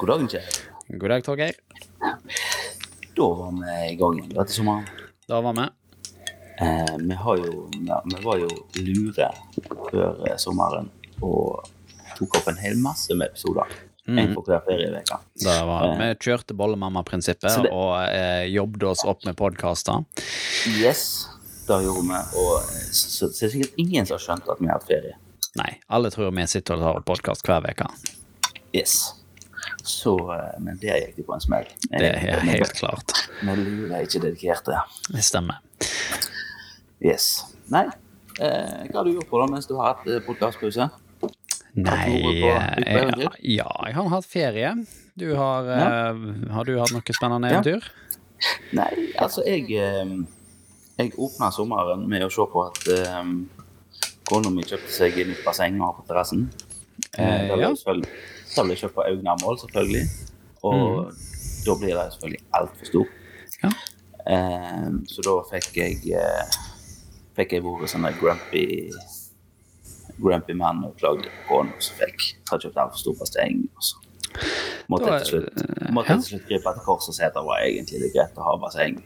God dag, Kjell. God dag, Torgeir. Da var vi i gang igjen dette sommeren. Da var vi. Eh, vi, har jo, ja, vi var jo lure før eh, sommeren og tok opp en hel masse med episoder. En for hver ferieuke. Var, vi kjørte bollemamma-prinsippet og eh, jobbet oss opp med podkaster. Yes, det gjorde vi. Og så, så, er det er sikkert ingen som har skjønt at vi har hatt ferie. Nei, alle tror vi sitter og tar podkast hver uke. Yes. Så, eh, men der gikk det på en smell. Det er helt klart. Men Vi lurer ikke dedikerte. Det stemmer. Yes. Nei, eh, hva har du gjort på da mens du har hatt eh, podkastpause? Nei eventyr? Ja, jeg har hatt ferie. Du har eh, Har du hatt noe spennende Ja. Nei, altså jeg Jeg åpna sommeren med å se på at um, kona mi kjøpte seg nytt basseng og har på terrassen. Eh, ja. Ble kjøpt på Augnamål, selvfølgelig. Og da blir det selvfølgelig altfor stor. Ja. Eh, så da fikk jeg eh, Fikk jeg vært sånn grumpy Grumpy mann og klagde på kona, så fikk jeg kjøpt altfor stor så måtte til slutt, måtte ja. til slutt gripe til korset og se at det var egentlig litt greit å ha basseng.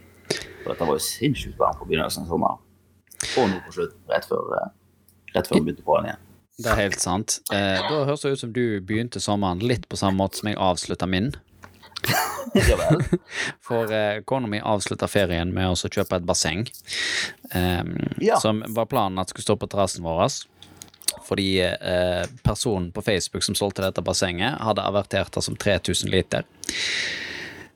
For dette var jo sinnssykt varmt på begynnelsen av sommeren. Og nå på slutt, rett før, eh, rett før vi begynte på den igjen. Det er helt sant. Eh, da høres det ut som du begynte sommeren litt på samme måte som jeg avslutta min. Ja vel. For eh, kona mi avslutta ferien med å kjøpe et basseng. Eh, Ja. Som var planen at skulle stå på terrassen vår. Fordi eh, personen på Facebook som solgte dette bassenget, hadde avertert det som 3000 liter.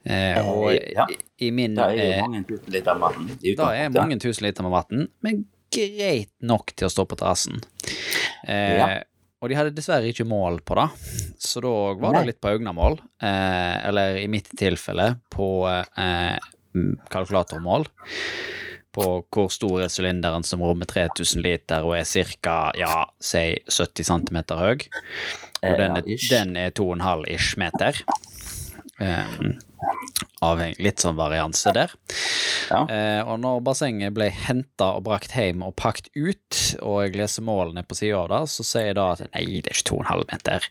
Eh, og ja. i, i min Det er jo eh, mange tusen liter vann. i Da er det mange tusen liter med vann, men greit nok til å stå på terrassen. Eh, Ja. Og de hadde dessverre ikke mål på det, så da var det litt på øynemål. Eh, eller i mitt tilfelle på eh, mm, kalkulatormål. På hvor stor er sylinderen som rommer 3000 liter og er ca. ja, si 70 cm høy. Og Eh, den er, den er 2,5 ish meter. Eh, avhengig, litt sånn varianse der. Ja. Eh, og når bassenget ble henta og brakt hjem og pakket ut, og jeg leser målene på sida av det, så sier jeg da at nei, det er ikke 2,5 meter.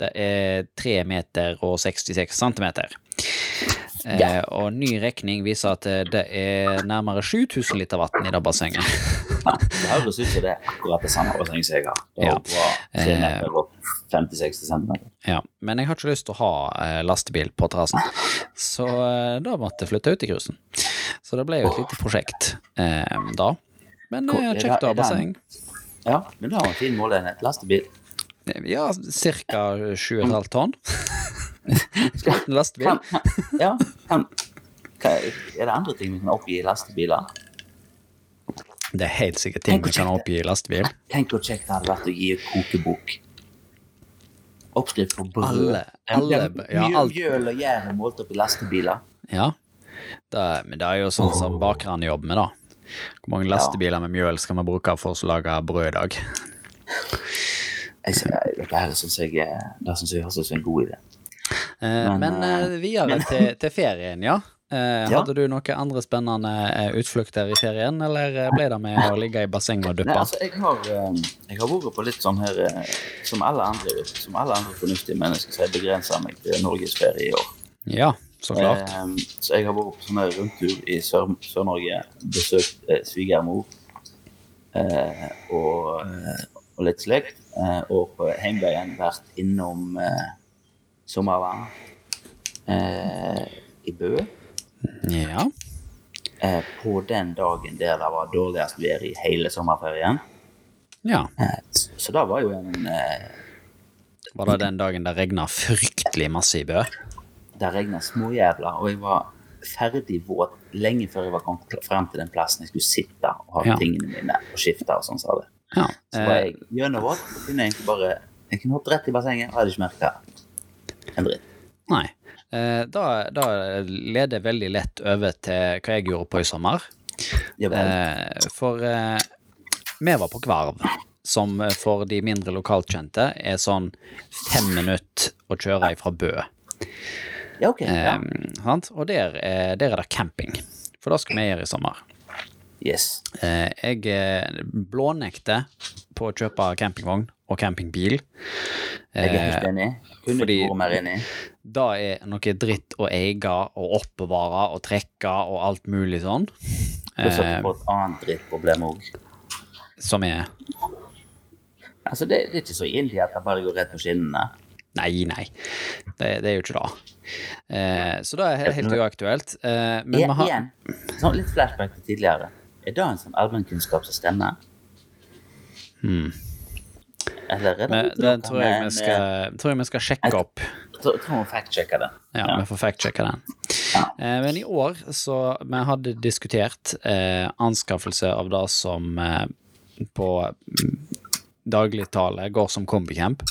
Det er 3 meter og 66 centimeter. Eh, og ny regning viser at eh, det er nærmere 7000 liter vann i det bassenget. Det høres ut som det er akkurat det samme bassenget som jeg har. Det Ja. bra 3 meter og 50-60 cm. Ja, men jeg har ikke lyst til å ha eh, lastebil på terrassen, så eh, da måtte jeg flytte ut i grusen. Så det ble jo et lite prosjekt eh, da. Men eh, kjekt å ha basseng. Ja, men det har en fin måleenhet. Lastebil. Ja, ca. 7,5 tonn. Lastebil. Kan, ja, kan, er er det andre ting vi kan oppgi i lastebiler? Det er helt sikkert ting vi kan oppgi i lastebil. Tenk hvor kjekt det hadde vært å gi et kokebok. Oppskrift på brød. Alle- alle- ja, alt. mjøl og gjær er målt opp i lastebiler. Ja. Det er, men det er jo sånn som bakerne jobber med, da. Hvor mange lastebiler med mjøl skal vi bruke for å lage brød i dag? Dette her syns jeg, er- det synes jeg høres ut som en god idé. Eh, Men, men videre men... til, til ferien, ja. Eh. Hadde du noen andre spennende eh, utflukter i ferien, eller eh, ble det med å ligge i bassenget og duppe? Nei, altså, jeg har, eh, jeg har vært på litt sånn her eh, Som alle andre, som alle andre fornuftige mennesker, så jeg begrenser meg til norgesferie i år. Ja, så klart. Eh, så jeg har vært på sånn rundtur i Sør- Sør-Norge, besøkt eh, svigermor eh, og, eh, og litt slekt. Eh, og på heimveien vært innom eh, sommervann eh, i Bø. Ja. Eh, på den dagen der det var dårligst vær i hele sommerferien. ja. Eh, så det var jo en eh, Var det den dagen det regna fryktelig masse i Bø? Det regna småjævla, og jeg var ferdig våt lenge før jeg var kommet frem til den plassen jeg skulle sitte og ha Ja. tingene mine og skifte og sånn, sa det. Ja. Så var Eh, jeg gjennomvåt og kunne egentlig bare Jeg kunne hoppet rett i bassenget og hadde ikke merka en dritt. nei. Eh, da, da leder jeg veldig lett over til hva jeg gjorde på i sommer. Eh, for eh, vi var på Kvarv, som for de mindre lokalkjente er sånn fem minutter å kjøre ifra Bø. Ja, ok. Ja. Og der, er- der er det camping. For det skal vi gjøre i sommer. Yes. Eh, jeg eh, blånekter på å kjøpe campingvogn og campingbil. Jeg er helt Eh, enig. Fordi-. Det er noe dritt å eie og oppbevare og trekke og alt mulig sånn. Pluss at Eh, du får et annet drittproblem òg. som er Altså, det, det er ikke så ille at det bare går rett på skinnene. Nei, nei. Det, det er jo ikke det. Eh, så det er he- helt uaktuelt. Eh, men vi har igjen, sånn litt flashback til tidligere. Er det en sånn allmennkunnskap som stemmer? Eller er det men, det tror jeg, vi skal, tror jeg vi skal sjekke opp. Jeg tror vi fact-sjekker det. Ja, vi får fact-sjekke den. Ja. Eh, men i år så Vi hadde diskutert eh, anskaffelse av det som eh, på mm, dagligtale går som kombicamp.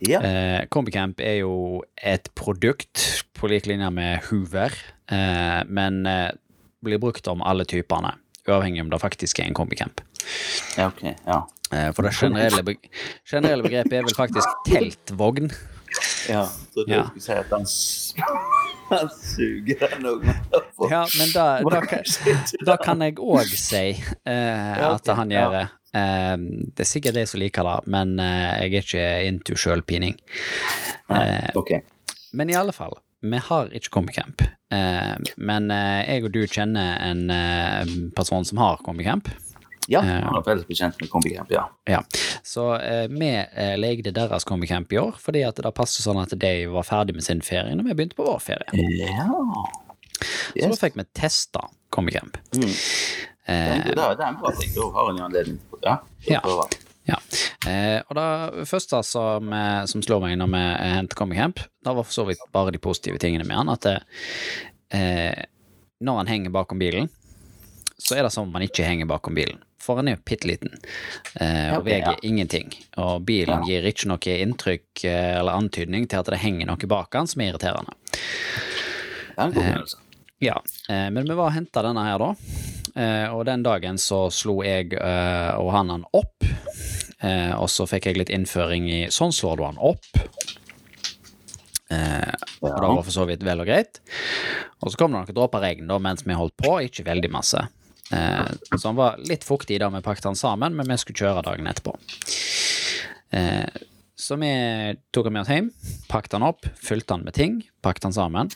Ja. Eh, kombicamp er jo et produkt på lik linje med Hoover, eh, men eh, blir brukt om alle typene, uavhengig om det faktisk er en kombicamp. ja, ok. Ja. Eh, for det generelle, be generelle begrepet er vel faktisk teltvogn. ja. Så du Ja. skulle si at han, han suger den òg. Ja, men da, da, kan, da kan jeg òg si eh, at han gjør det. Eh, det er sikkert de som liker det, men eh, jeg er ikke into sjølpining. Eh, Ok. men i alle fall, vi har ikke Combicamp, Eh, men eh, jeg og du kjenner en eh, person som har Combicamp. Ja, Eh. han er felles bekjent med Combicamp, ja. Ja, så eh, vi eh, legde deres Combicamp i år, fordi at det passet sånn at de var ferdig med sin ferie når vi begynte på vår ferie. Ja. Så da fikk vi testa Combicamp. Mm. Eh, Det, er en bra ting. Da har en jo anledning til ja, å Ja. Ja. Eh, og det første som, eh, som slår meg når vi eh, henter Comic-Camp, det var for så vidt bare de positive tingene med han, at det, eh, når han henger bakom bilen, så er det som om han ikke henger bakom bilen. For han er jo bitte liten eh, og veier ja. ingenting. Og bilen gir ikke noe inntrykk eh, eller antydning til at det henger noe bak han som er irriterende. Det er en god eh, Ja, eh, men vi var og henta denne her, da. Eh, og den dagen så slo jeg eh, og han han opp. Eh, og så fikk jeg litt innføring i sånn slår du han opp. Eh, og det var for så vidt vel og greit. Og så kom det noen dråper regn da mens vi holdt på, ikke veldig masse. Eh, så han var litt fuktig da vi pakket han sammen, men vi skulle kjøre dagen etterpå. Eh, så vi tok han med oss hjem, pakket han opp, fylte han med ting, pakket han sammen,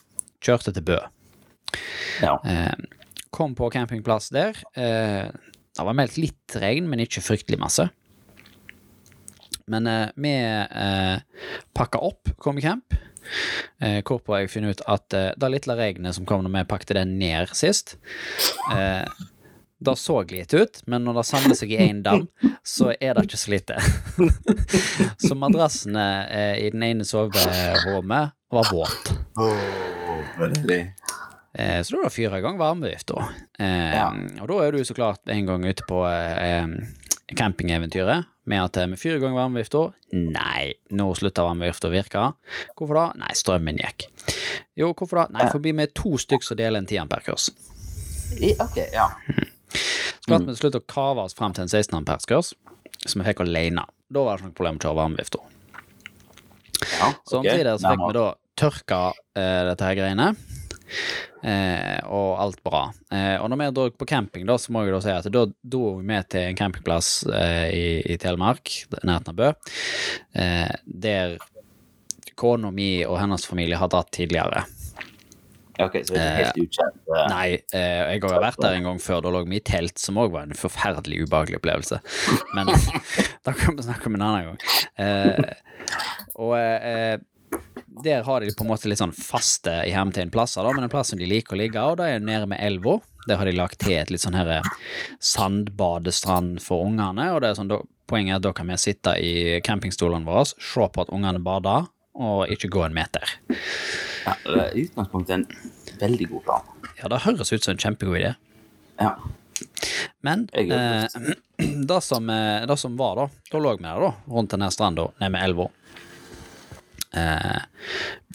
kjørte til Bø. Ja. Eh, kom på campingplass der. Eh, det var meldt litt regn, men ikke fryktelig masse. Men eh, vi eh, pakka opp Comicamp, eh, hvorpå jeg finner ut at eh, det lille regnet som kom når vi pakket det ned sist, eh, det så litt ut, men når det samler seg i én dam, så er det ikke så lite. så madrassene eh, i den ene soverommet var våt. Oh. Eh, Så da fyrer jeg i gang varmevifta. Eh, Ja. Og da er du så klart en gang ute på eh, campingeventyret med at med vi fyrer i gang varmevifta. Nei, nå slutter varmevifta å virke. Hvorfor da? Nei, strømmen gikk. Jo, hvorfor da? Nei, forbi med to stykk som deler en 10 ampere-kurs. Ok, ja. Så klarte vi til slutt å kave oss frem til en 16 ampere-kurs, som vi fikk alene. Da var det ikke noe problem å kjøre varmevifta. ja Så ok. omsider så fikk vi da tørka eh, dette her greiene. Eh, og alt bra. Eh, og når vi dro på camping, da, så må jeg da si at da dro vi med til en campingplass eh, i, i Telemark, nærheten av Bø, eh, der kona mi og hennes familie har dratt tidligere. Ok, så det er helt ukjent. eh, Nei, eh, jeg har vært der en gang før. Da lå vi i telt, som òg var en forferdelig ubehagelig opplevelse. Men da kan vi snakke om en annen gang. Eh, og eh, der har de på en måte litt sånn faste i hermetegn plasser, da, men en plass som de liker å ligge, og da er det nede med elva. Der har de lagt til et litt sånn her sandbadestrand for ungene, og det er sånn, da, poenget er at da kan vi sitte i campingstolene våre, se på at ungene bader, og ikke gå en meter. Ja, det er utgangspunktet en veldig god plan. Ja, det høres ut som en kjempegod idé. Ja. Men eh, det, som, eh, det som var, da Da lå vi der, da, rundt denne stranda nede med elva. Eh,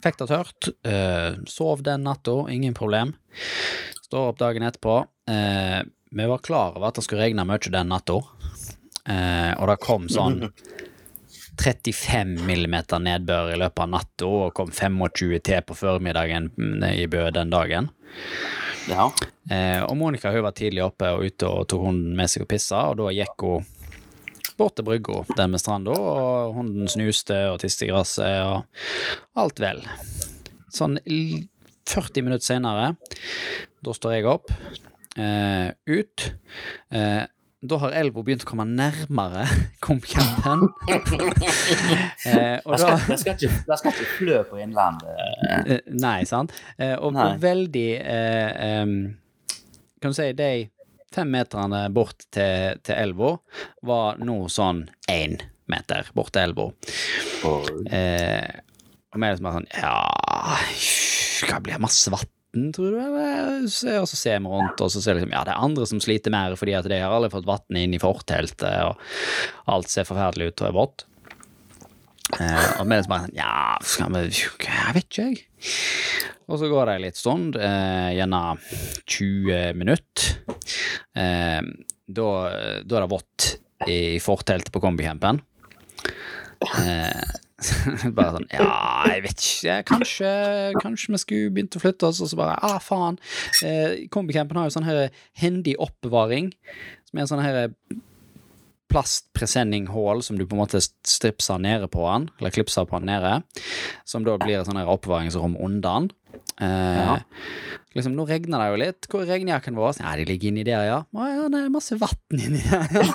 fikk det tørt. Eh, sov den natta, ingen problem. Står opp dagen etterpå. Eh, vi var klar over at det skulle regne mye den natta, eh, og det kom sånn 35 millimeter nedbør i løpet av natta, og kom 25 til på formiddagen mm, i Bø den dagen. ja. Eh, og Monica hun var tidlig oppe og ute og tok hunden med seg og pissa, og da gikk hun bort til brygga der med stranda, og hunden snuste og tiste i gresset, og alt vel. Sånn 40 minutter senere, da står jeg opp, eh, ut. Eh, da har Elbo begynt å komme nærmere Komkampen. eh, og da jeg skal, skal ikke flø på Innlandet. Eh, Nei, sant? Eh, og, Nei. veldig eh, um, Kan du si de fem meterne bort til, til elva var nå sånn én meter bort til elva. Eh, og vi er liksom bare sånn Ja, hva blir? Masse vann, tror du? Eller? Og så ser vi rundt, og så ser vi liksom Ja, det er andre som sliter mer fordi at de har aldri fått vann inn i forteltet, og alt ser forferdelig ut og er vått. Eh, og vi er liksom bare sånn Ja, Jeg vet ikke, jeg. Og så går det en litt stund, eh, gjerne 20 minutter. Eh, da, er det vått i forteltet på kombicampen. Eh, bare sånn Ja, jeg vet ikke. Kanskje, kanskje vi skulle begynt å flytte oss, og så bare Ah, faen. Eh, kombicampen har jo sånn her hendig oppbevaring, som er sånn her plastpresenninghål som du på en måte stripser nede på den, eller klipser på den nede, som da blir et sånn oppbevaringsrom under den. Eh, Ja. Liksom, nå regner det jo litt. Hvor er regnjakken vår? Ja, de ligger inni der, ja. Å ja, det er masse vann inni der, ja.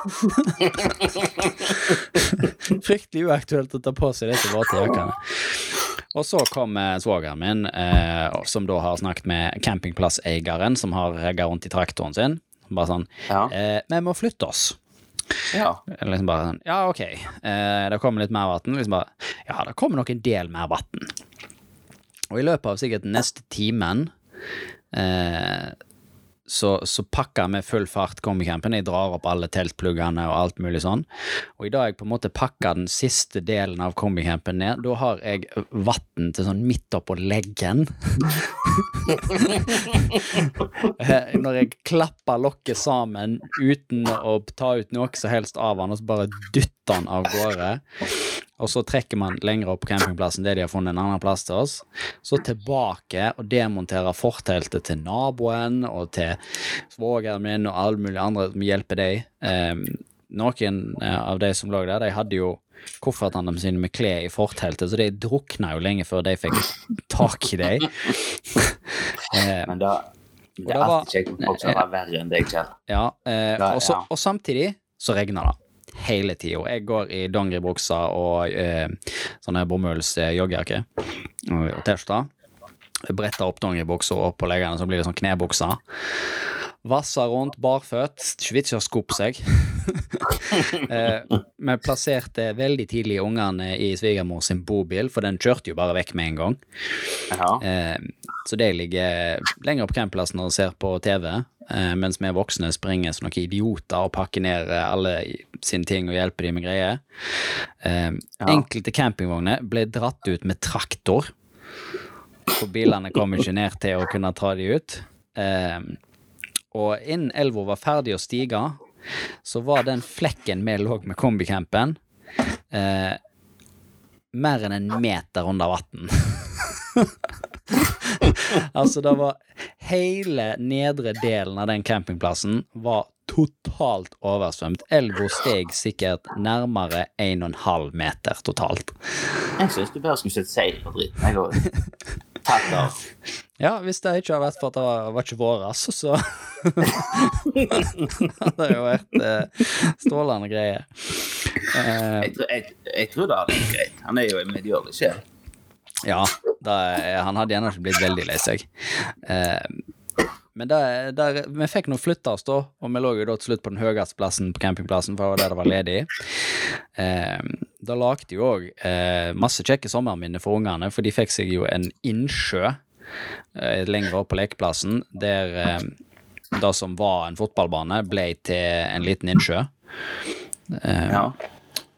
Fryktelig uaktuelt å ta på seg disse våte jakkene. Og så kom svogeren min, eh, som da har snakket med campingplasseieren, som har regga rundt i traktoren sin. Bare sånn ja. eh, Vi må flytte oss. Ja. Liksom bare sånn Ja, ok. Eh, det kommer litt mer vann. Liksom bare Ja, det kommer nok en del mer vann. Og i løpet av sikkert neste timen eh, så, så pakker vi full fart kombicampen. Jeg drar opp alle teltpluggene og alt mulig sånn. Og i dag jeg på en måte pakker den siste delen av kombicampen ned, da har jeg vann til sånn midt oppå leggen. Eh, Når jeg klapper lokket sammen uten å ta ut noe som helst av den, og så bare dytter den av gårde. Og så trekker man lenger opp på campingplassen det de har funnet en annen plass til oss. Så tilbake og demonterer forteltet til naboen og til svogeren min og alle mulige andre som hjelper deg. Eh, noen eh, av de som lå der, de hadde jo koffertene sine med klær i forteltet, så de drukna jo lenge før de fikk tak i dem. eh, Men da Det er alltid kjekt med folk som er verre enn deg, Kjell. Ja, eh, og, så, og samtidig så regner det. Hele tida. Jeg går i dongeribukser og eh, sånne bomulls eh, og T-skjorte. Bretter opp dongeribuksa opp på leggene, så blir det sånn knebukser. Vasser rundt, barføtt. Ikke vits i å skupe seg. eh, vi plasserte veldig tidlig ungene i svigermor sin bobil, for den kjørte jo bare vekk med en gang. Ja. Eh, så de ligger lenger på campingplassen og ser på TV, eh, mens vi voksne springer som noen idioter og pakker ned alle sine ting og hjelper dem med greier. Enkelte campingvogner ble dratt ut med traktor, for bilene kom ikke ned til å kunne ta de ut. Og innen elva var ferdig å stige, så var den flekken vi lå med kombicampen, eh, mer enn en meter under vann. altså, det var Hele nedre delen av den campingplassen var totalt oversvømt. Elva steg sikkert nærmere 1,5 meter totalt. Jeg syns du bare skulle sett seil på dritten. Jeg går tatt av. Ja, hvis det ikke hadde vært for at det var, var ikke altså, så hadde er jo vært uh, strålende greie. Uh, Jeg, tror- jeg, jeg tror det hadde vært greit. Han er jo en medgjørlig sjel. Ja, da, han hadde gjerne ikke blitt veldig lei seg. Uh, men der, der, vi fikk nå flytta oss, da, og vi lå jo da til slutt på den høyeste plassen på campingplassen, for det var der det var ledig. Eh, da lagde de òg eh, masse kjekke sommerminner for ungene, for de fikk seg jo en innsjø eh, lenger opp på lekeplassen, der eh, det som var en fotballbane, ble til en liten innsjø. Eh, Ja.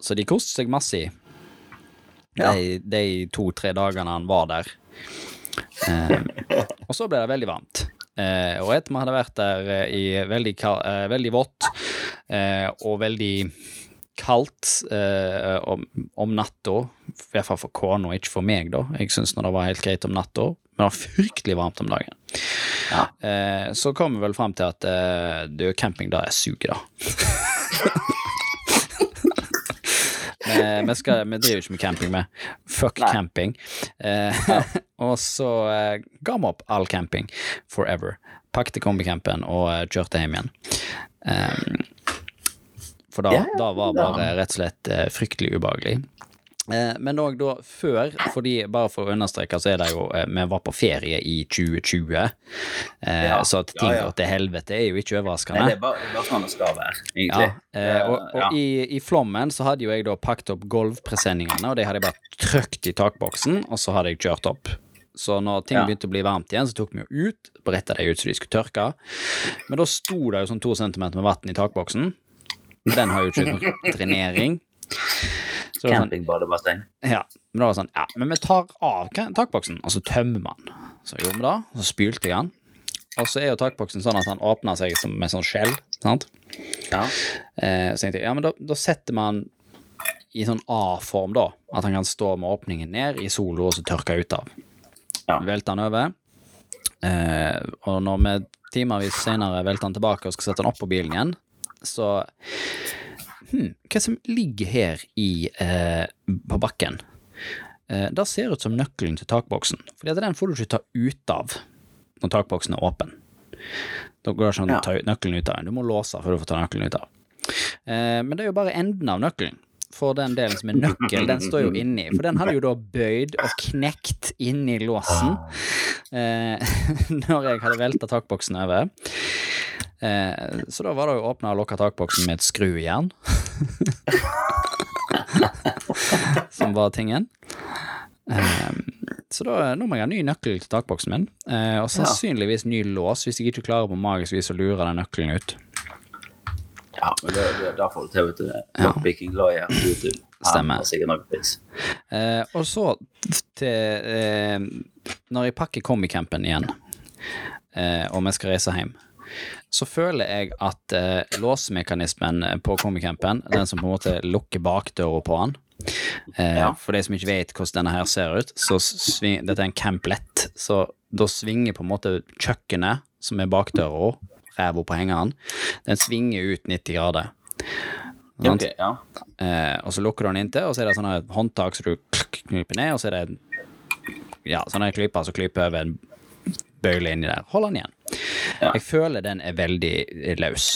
så de koste seg masse Ja. de, de to-tre dagene han var der. Eh, og så ble det veldig varmt. Eh, og etter vi hadde vært der i veldig, veldig vått og veldig kaldt eh, om, om natta, i hvert fall for kona, ikke for meg, da. Jeg syns det var helt greit om natta, men det var fryktelig varmt om dagen. Ja. Eh, så kom vi vel fram til at eh, du, camping da er suger, da. Vi, vi, skal, vi driver ikke med camping, med. Fuck Nei. camping. Eh, og så eh, ga vi opp all camping forever. Pakket kombicampen og eh, kjørte hjem igjen. Em, for da, Ja, ja, da var bare rett og slett eh, fryktelig ubehagelig. Eh, men òg da før, fordi bare for å understreke, så er det jo eh, Vi var på ferie i 2020, eh, Ja, så at ting ja, ja. går til helvete er jo ikke overraskende. Nei, det er bare, det er bare sånn det skal være, Ja, egentlig. og, og Ja. i, i flommen så hadde jo jeg da pakket opp gulvpresenningene, og de hadde jeg bare trykt i takboksen, og så hadde jeg kjørt opp. Så når ting Ja. begynte å bli varmt igjen, så tok vi jo ut, bretta de ut så de skulle tørke. Men da sto det jo sånn to centimeter med vann i takboksen. Den har jo ikke drenering. Så det var sånn, ja, men da var det sånn, ja, men vi tar av takboksen, og så tømmer man. Så gjorde vi det, og så spylte jeg den. Og så er jo takboksen sånn at han åpner seg som med sånn skjell, sant? Ja. Eh, så tenkte jeg, ja, men da, da setter man i sånn A-form, da. At han kan stå med åpningen ned i solo og så tørke ut av. Ja. Velter han over. Eh, og når vi timevis senere velter han tilbake og skal sette han opp på bilen igjen, så hmm, Hva som ligger her i eh, på bakken? Eh, det ser ut som nøkkelen til takboksen. At den får du ikke ta ut av når takboksen er åpen. Da går det ikke an å ta nøkkelen ut av den. Du må låse før du får ta nøkkelen ut av. Eh, men det er jo bare enden av nøkkelen. For den delen som er nøkkel, den står jo inni. For den hadde jo da bøyd og knekt inni låsen eh, når jeg hadde velta takboksen over. Eh, så da var det å åpne og lukke takboksen med et skrujern. som var tingen. Eh, så da, nå må jeg ha ny nøkkel til takboksen min, eh, og sannsynligvis ny lås hvis jeg ikke klarer på magisk vis å lure den nøkkelen ut. ja, men det, det, da får du til, vet du. Lockpicking lawyer på YouTube. Stemmer. Eh, og så til eh, Når jeg pakker campen igjen, eh, og vi skal reise hjem, så føler jeg at eh, låsemekanismen på Komicampen, den som på en måte lukker bakdøra på han eh, Ja. For de som ikke vet hvordan denne her ser ut, så sving, dette er en camplett, så da svinger på en måte kjøkkenet, som er bakdøra, ræva på hengeren, den svinger ut 90 grader. Okay, ja. Eh, og så lukker du den inntil, og så er det sånne håndtak som du klyper ned, og så er det ja, sånne klyper som klyper over en bøyle inni der. Hold den igjen. Ja. Jeg føler den er veldig løs.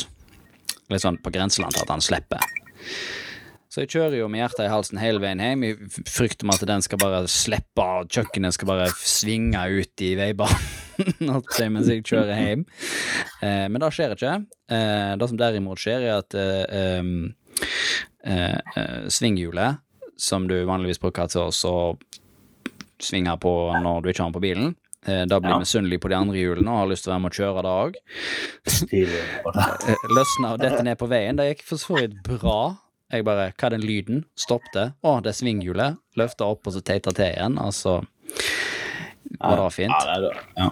Litt sånn på grenseland til at han slipper. Så jeg kjører jo med hjertet i halsen hele veien hjem i frykt om at den skal bare slippe, og kjøkkenet skal bare svinge ut i veibanen mens jeg kjører hjem. Eh, men det skjer ikke. Eh, det som derimot skjer, er at eh, eh, eh, svinghjulet, som du vanligvis bruker til å svinge på når du ikke har den på bilen, da blir Ja. misunnelig på de andre hjulene og har lyst til å være med og kjøre det òg. Eh, løsna og dette ned på veien. Det gikk for så vidt bra. Jeg bare Hva er den lyden? Stoppet. Å, det er svinghjulet. Løfta opp og så teita til igjen. Altså var det fint. Ja, det det. Ja.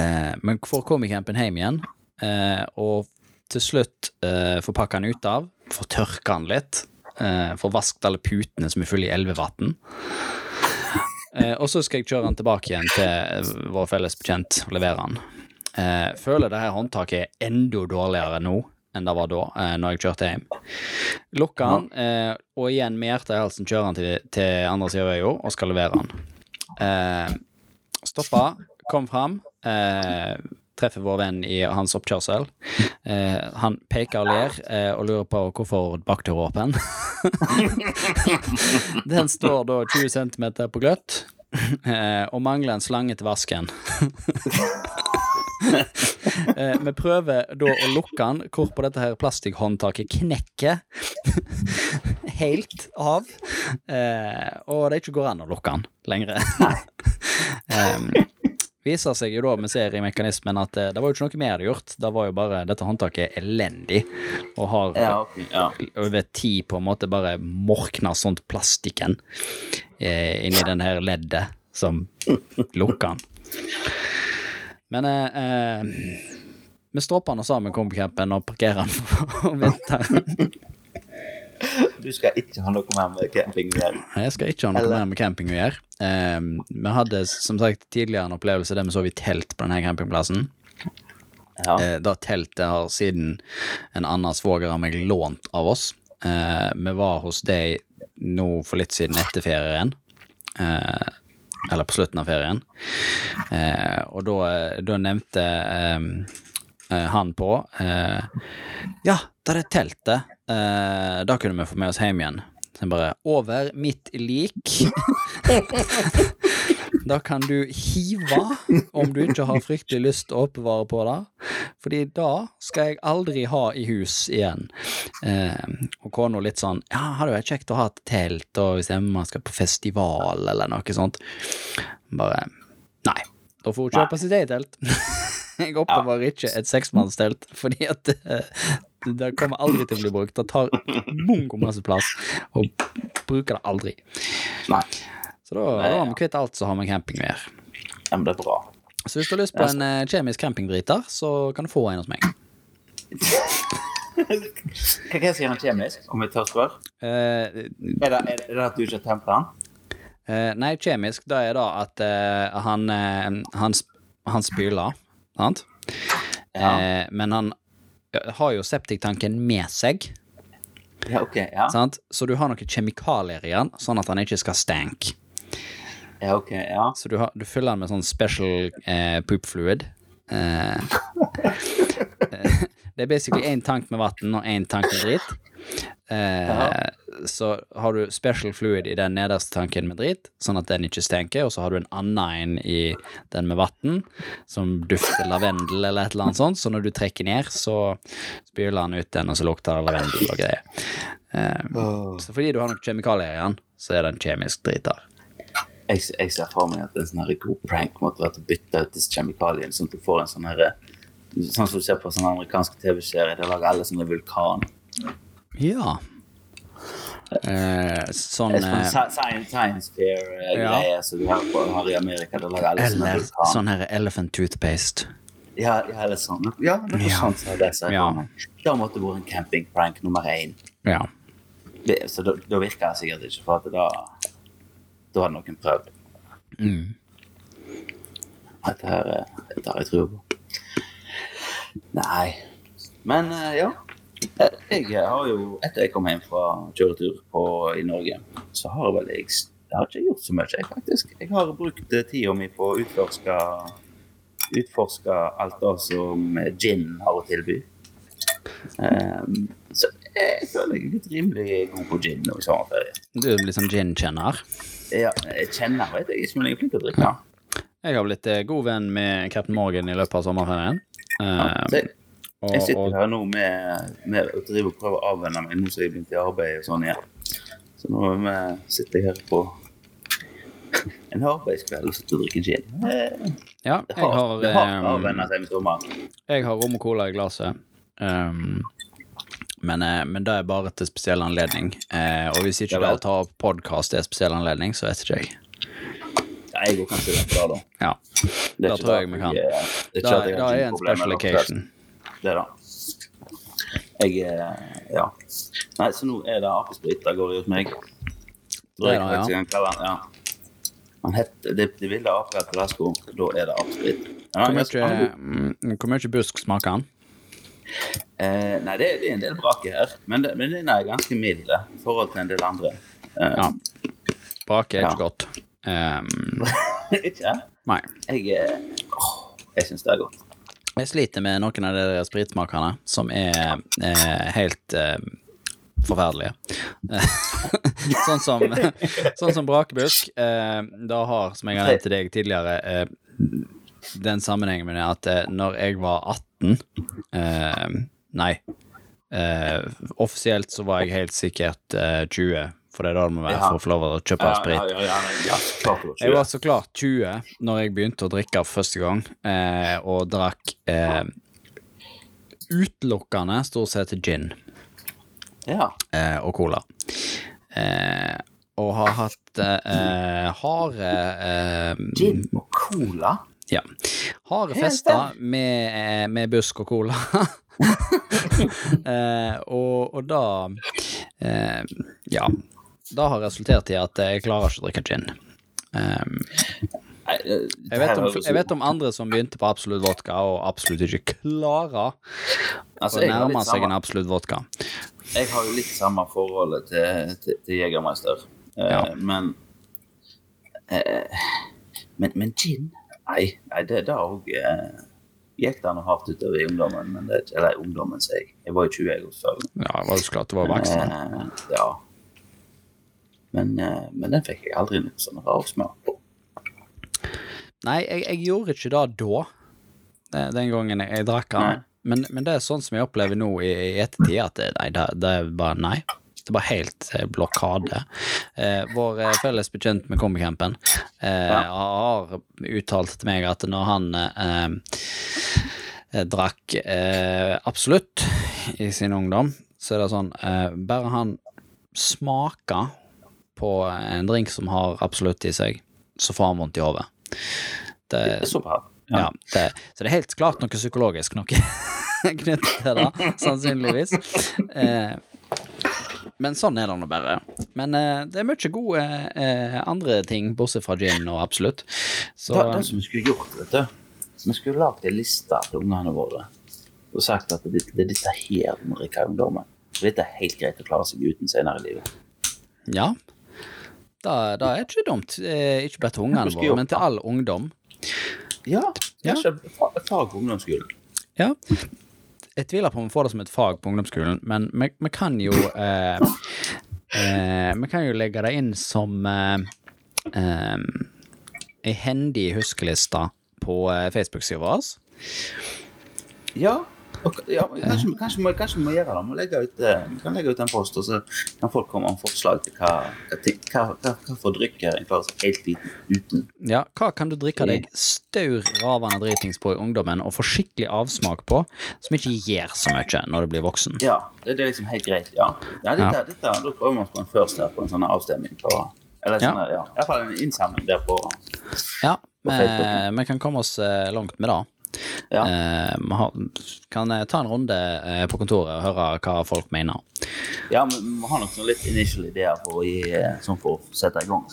Eh, men får komicampen hjem igjen, eh, og til slutt eh, får pakka den ut av, få tørka den litt, eh, får vasket alle putene som er fulle i elvevann. Eh, og så skal jeg kjøre den tilbake igjen til eh, vår felles bekjent og levere den. Eh, føler det her håndtaket er enda dårligere nå enn det var da, eh, når jeg kjørte hjem. Lukker den, eh, og igjen med hjertet i halsen kjører den til, til andre sida av øya og skal levere den. Eh, stoppa, kom fram, eh, treffer vår venn i hans oppkjørsel. Eh, han peker og ler eh, og lurer på hvorfor bakdøra er åpen. Den står da 20 cm på gløtt eh, og mangler en slange til vasken. Eh, vi prøver da å lukke den, hvorpå dette her plastikkhåndtaket knekker helt av. Eh, og det ikke går an å lukke den lenger. um, viser seg jo da, vi ser i mekanismen, at eh, det var jo ikke noe mer jeg hadde gjort. Det var jo bare, Dette håndtaket er elendig, og har Ja, ja. over tid på en måte bare morkna sånt plastikken eh, inni den her leddet som lukker den. Men eh, eh, vi stropper den sammen med kombicampen og parkerer den og venter. Du skal ikke ha noe mer med camping å gjøre. Jeg skal ikke ha noe Eller- mer med camping å gjøre. Um, vi hadde som sagt tidligere en opplevelse der vi sov i telt på denne campingplassen. Ja. Eh, da teltet har siden en annen svoger av meg lånt av oss. Uh, vi var hos deg nå for litt siden etter ferien. Uh, eller på slutten av ferien. Eh, og da, da nevnte eh, eh, han på eh, Ja, det er teltet. Eh, da kunne vi få med oss hjem igjen. Så jeg bare Over mitt lik. Da kan du hive, om du ikke har fryktelig lyst å oppbevare på det. Fordi da skal jeg aldri ha i hus igjen. Eh, og kona litt sånn Ja, hadde vært kjekt å ha et telt, og hvis Emma skal på festival, eller noe sånt. Bare Nei. Da får hun kjøpe sitt eget telt. Jeg oppbevarer ikke et seksmannstelt, fordi at eh, det kommer aldri til å bli brukt. Det tar mongo masse plass, og bruker det aldri. Nei. Så da, da har vi kvitt alt som har med camping å gjøre. Ja, men det er bra. Så hvis du har lyst på en eh, kjemisk campingdriter, så kan du få en hos meg. Hva er det som gjør den kjemisk, om jeg tør spørre? Eh, Er det, er det at du ikke har tømt den? eh, nei, kjemisk, det er da at eh, han, eh, han, sp- han spyler, sant? Ja. Eh, men han har jo septiktanken med seg, Ja, ok. Ja, sant? Så du har noen kjemikalier i den, sånn at den ikke skal stank. ja ok. Ja. Så du, har, du fyller den med sånn special eh, poop fluid. Eh, eh, det er basically én tank med vann og én tank med dritt. Eh, så har du special fluid i den nederste tanken med drit, sånn at den ikke stenker, og så har du en annen en i den med vann, som dufter lavendel eller et eller annet sånt, så når du trekker ned, så spyler han ut den, og så lukter det lavendel og greier. Eh, så fordi du har noen kjemikalier i den, så er den kjemisk driter. Jeg, jeg ser for meg at en sånn god prank måtte være å bytte ut disse kjemikaliene, sånn at du får en sånn her Sånn som du ser på sånne amerikanske TV-serier, der lager alle sånne vulkan. Ja. Eh, sånn eh, Science, science fair-greie Ja. som du har, på, har i Amerika. Eller sånn her elephant toothpaste. Ja, ja, eller sånn. Ja, noe Ja. sånt. Så det så Ja. Da måtte det vært en campingprank nummer én. Ja. Det- Så da, da virker det sikkert ikke, for at da, da hadde noen prøvd. Mm. Dette her, eh, dette har jeg tro på. Nei. Men eh, ja. Eh, Jeg har jo, etter jeg kom hjem fra kjøretur på, i Norge, så har vel jeg Jeg har ikke gjort så mye, jeg, faktisk. Jeg har brukt eh, tida mi på å utforske Utforske alt det som gin har å tilby. Um, så jeg føler jeg er litt rimelig god på gin nå i sommerferie. Du er liksom gin-kjenner. Ja, jeg kjenner vet jeg ikke, men jeg er flink til å drikke. Ja. Jeg har blitt eh, god venn med Captain Morgan i løpet av sommerferien. Ja, jeg, og, jeg sitter og, her nå med, med å drive og prøve å avvenne meg nå som jeg begynte i arbeid og sånn igjen. Så nå vi- sitter jeg her på en arbeidskveld og sitter og drikker gin. Ja, jeg har, har, det har eh, seg med sommeren. jeg har rom og cola i glasset. Um, men, eh, men det er bare til spesiell anledning. Eh, og hvis ikke det å ta opp podkast er spesiell anledning, så vet ikke jeg. Ja, jeg går kanskje rett på det, da. Ja, Det det tror jeg vi kan. Det er, Det er det er en special occasion. Det da. Jeg eh, Ja. Nei, så nå er det apesprit det går i hos meg. Det det, ja. ja. Han det ville aper på Lasko, da er det apesprit. Ja, Hvor mye, mm, hvor mye busk smaker han? Eh, nei, det, det er en del brake her, men, det, men den er ganske mild i forhold til en del andre. Eh, Ja. Brake er Ja. ikke godt. Um, ikke? nei. Jeg, eh, jeg syns det er godt. Jeg sliter med noen av de der spritsmakerne som er eh, helt eh, forferdelige. sånn som, sånn som brakebusk. Eh, da har, som jeg har nevnt til deg tidligere, eh, den sammenhengen med at eh, når jeg var 18 eh, Nei. Eh, offisielt så var jeg helt sikkert eh, 20, for det er da det må være Ja. for å få lov til å kjøpe Ja, sprit. ja, ja, ja, ja, klart Jeg var så klart 20 når jeg begynte å drikke for første gang, eh, og drakk eh, utelukkende stort sett gin Ja. eh, og cola. Eh, og har hatt eh, harde eh, Gin og cola? Ja. Harde fester med, eh, med busk og cola. eh, og, og da eh, Ja. Det har resultert i at jeg klarer ikke å drikke gin. Um, Jeg vet, om, jeg vet om andre som begynte på absolutt vodka og absolutt ikke klarer Altså, å nærme seg en absolutt vodka. jeg har jo litt samme forholdet til, til, til Jegermeister. Eh, Ja. Men uh, men, men gin? Nei, nei det da òg gikk det noe hardt utover i ungdommen. Men det, eller ungdommen, sier jeg. Jeg var jo 20 år før. Ja, det var jo så klart du var voksen. Ja. Men, eh, men den fikk jeg aldri noe sånn rar smak på. Nei, jeg, jeg gjorde ikke det da, eh, den gangen jeg, jeg drakk den. Men, men det er sånn som jeg opplever nå i, i ettertid, at det, nei, det, det er bare nei. Det bare helt eh, blokade. Eh, vår felles bekjent med Kombicampen eh, har uttalt til meg at når han eh, drakk eh, Absolutt i sin ungdom, så er det sånn eh, Bare han smaker på en drink som har Absolutt i seg, så får han vondt i hodet. Det, Det er bra. ja, det, så det er helt klart noe psykologisk noe knyttet til det, sannsynligvis. Eh, men sånn er det nå bare. Men eh, det er mye gode eh, andre ting, bortsett fra gin og absolutt. Så Det, det som vi skulle gjort, vet du Vi skulle lagd ei liste til ungene våre og sagt at det, det er dette her du må drikke i ungdommen. For dette er helt greit å klare seg uten senere i livet. ja. Da, det er ikke dumt. Eh, ikke bare til ungene våre, men til all ungdom. Ja, et fag på ungdomsskolen. Ja. Jeg tviler på om vi får det som et fag på ungdomsskolen, men vi, vi kan jo eh, eh, Vi kan jo legge det inn som eh, eh, ei hendig huskeliste på eh, Facebook-sida vår. Ja, og, ja kanskje, kanskje, må, kanskje vi må gjøre det. Vi legge ut, eh, vi kan legge ut en post, og så kan folk komme med forslag til hva, hva, hva, hva, for drikker en klarer seg helt uten. Ja, hva kan du drikke deg staur ravende dritings på i ungdommen og få skikkelig avsmak på, som ikke gjør så mye når du blir voksen? Ja, det, det er liksom helt greit, ja. ja, dette, Ja. Dette, da prøver man på en først her på en sånn avstemning på Eller Ja. sånn, ja. i hvert fall en innsamling der på Ja, vi, kan komme oss eh, langt med det. Ja. Eh, kan jeg ta en runde eh, på kontoret og høre hva folk mener. Ja, men vi må ha noen litt initial ideer for å gi eh, sånn for å sette i gang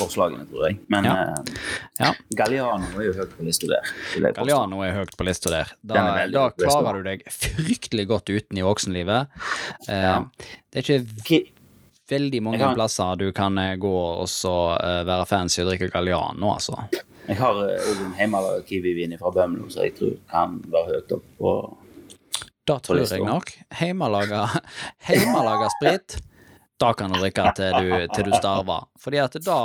forslagene, tror jeg. Men Ja. eh, Ja, Galliano er jo høyt på lista der. Galliano er høyt på lista der. Da, da klarer du deg fryktelig godt uten i voksenlivet. Eh, Ja. Det er ikke veldig mange kan- plasser du kan eh, gå og så være fancy og drikke Galliano, altså. Jeg har òg en hjemmelaga kiwivin fra Bømlo, så jeg tror kan være høyt opp på Da tror jeg nok. Hjemmelaga, sprit, da kan du drikke til du, til du starver. Fordi at da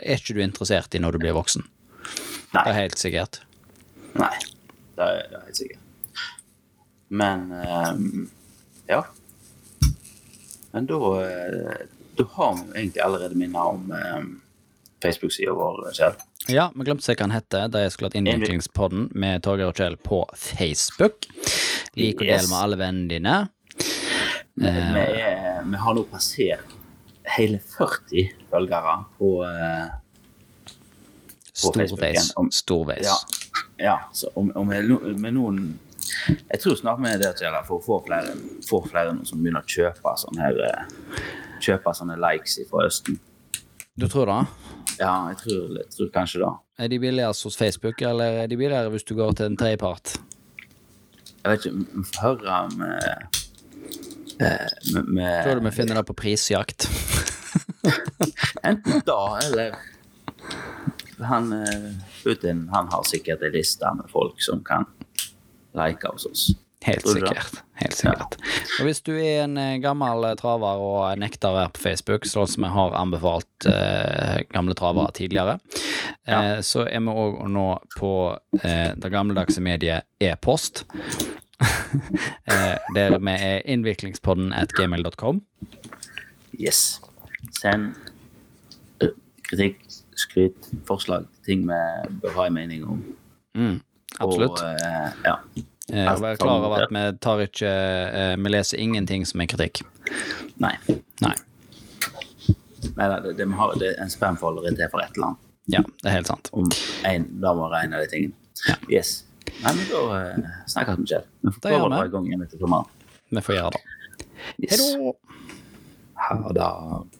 er ikke du interessert i når du blir voksen. Nei. Det er helt sikkert. Nei, det er, det er helt sikkert. Men um, ja. Men da eh, Da har vi egentlig allerede minner om um, Facebook-sida vår, Kjell. Ja, vi glemte å si hva han heter. Det er skulle hatt Innviklingspodden med Torgeir og Kjell på Facebook. Lik og del Yes. med alle vennene dine. Vi, vi, er, vi har nå passert hele 40 følgere på uh, På Storveis. Storveis. Ja. ja så om, om jeg, med noen Jeg tror snart vi er der, til for å få flere, få flere som begynner å kjøpe sånne her eh, Kjøpe sånne likes fra Østen. Du tror det? Ja, jeg tror, jeg tror kanskje det. Er de billigere hos Facebook, eller er de billigere hvis du går til en tredjepart? Jeg vet ikke, hør får med, eh, med, med Tror du vi finner det på prisjakt? Enten da, eller han, eh, Putin han har sikkert en liste med folk som kan like hos oss. Helt sikkert. Helt sikkert. Og hvis du er en eh, gammel eh, traver og nekter å være på Facebook, sånn som jeg har anbefalt eh, gamle travere tidligere, eh, så er vi òg nå på eh, det gammeldagse mediet e-post. eh, der vi er innviklingspodden at gmail.com. Yes. Send kritikk, skryt, forslag, ting vi bør ha en mening om. Mm, absolutt. Og, eh, ja. Eh, og klar over at vi tar ikke eh, Vi leser ingenting som er kritikk. Nei. Nei. Nei det, det, har, det er en spamfolder er til for et eller annet. Ja, det er helt sant. Om en, da må være en av de tingene. Ja. Yes. Nei, men da uh, snakkes vi, Kjell. Vi får prøve å dra i gang igjen etter sommeren. Vi får gjøre det. Yes. Hei da! Ha det.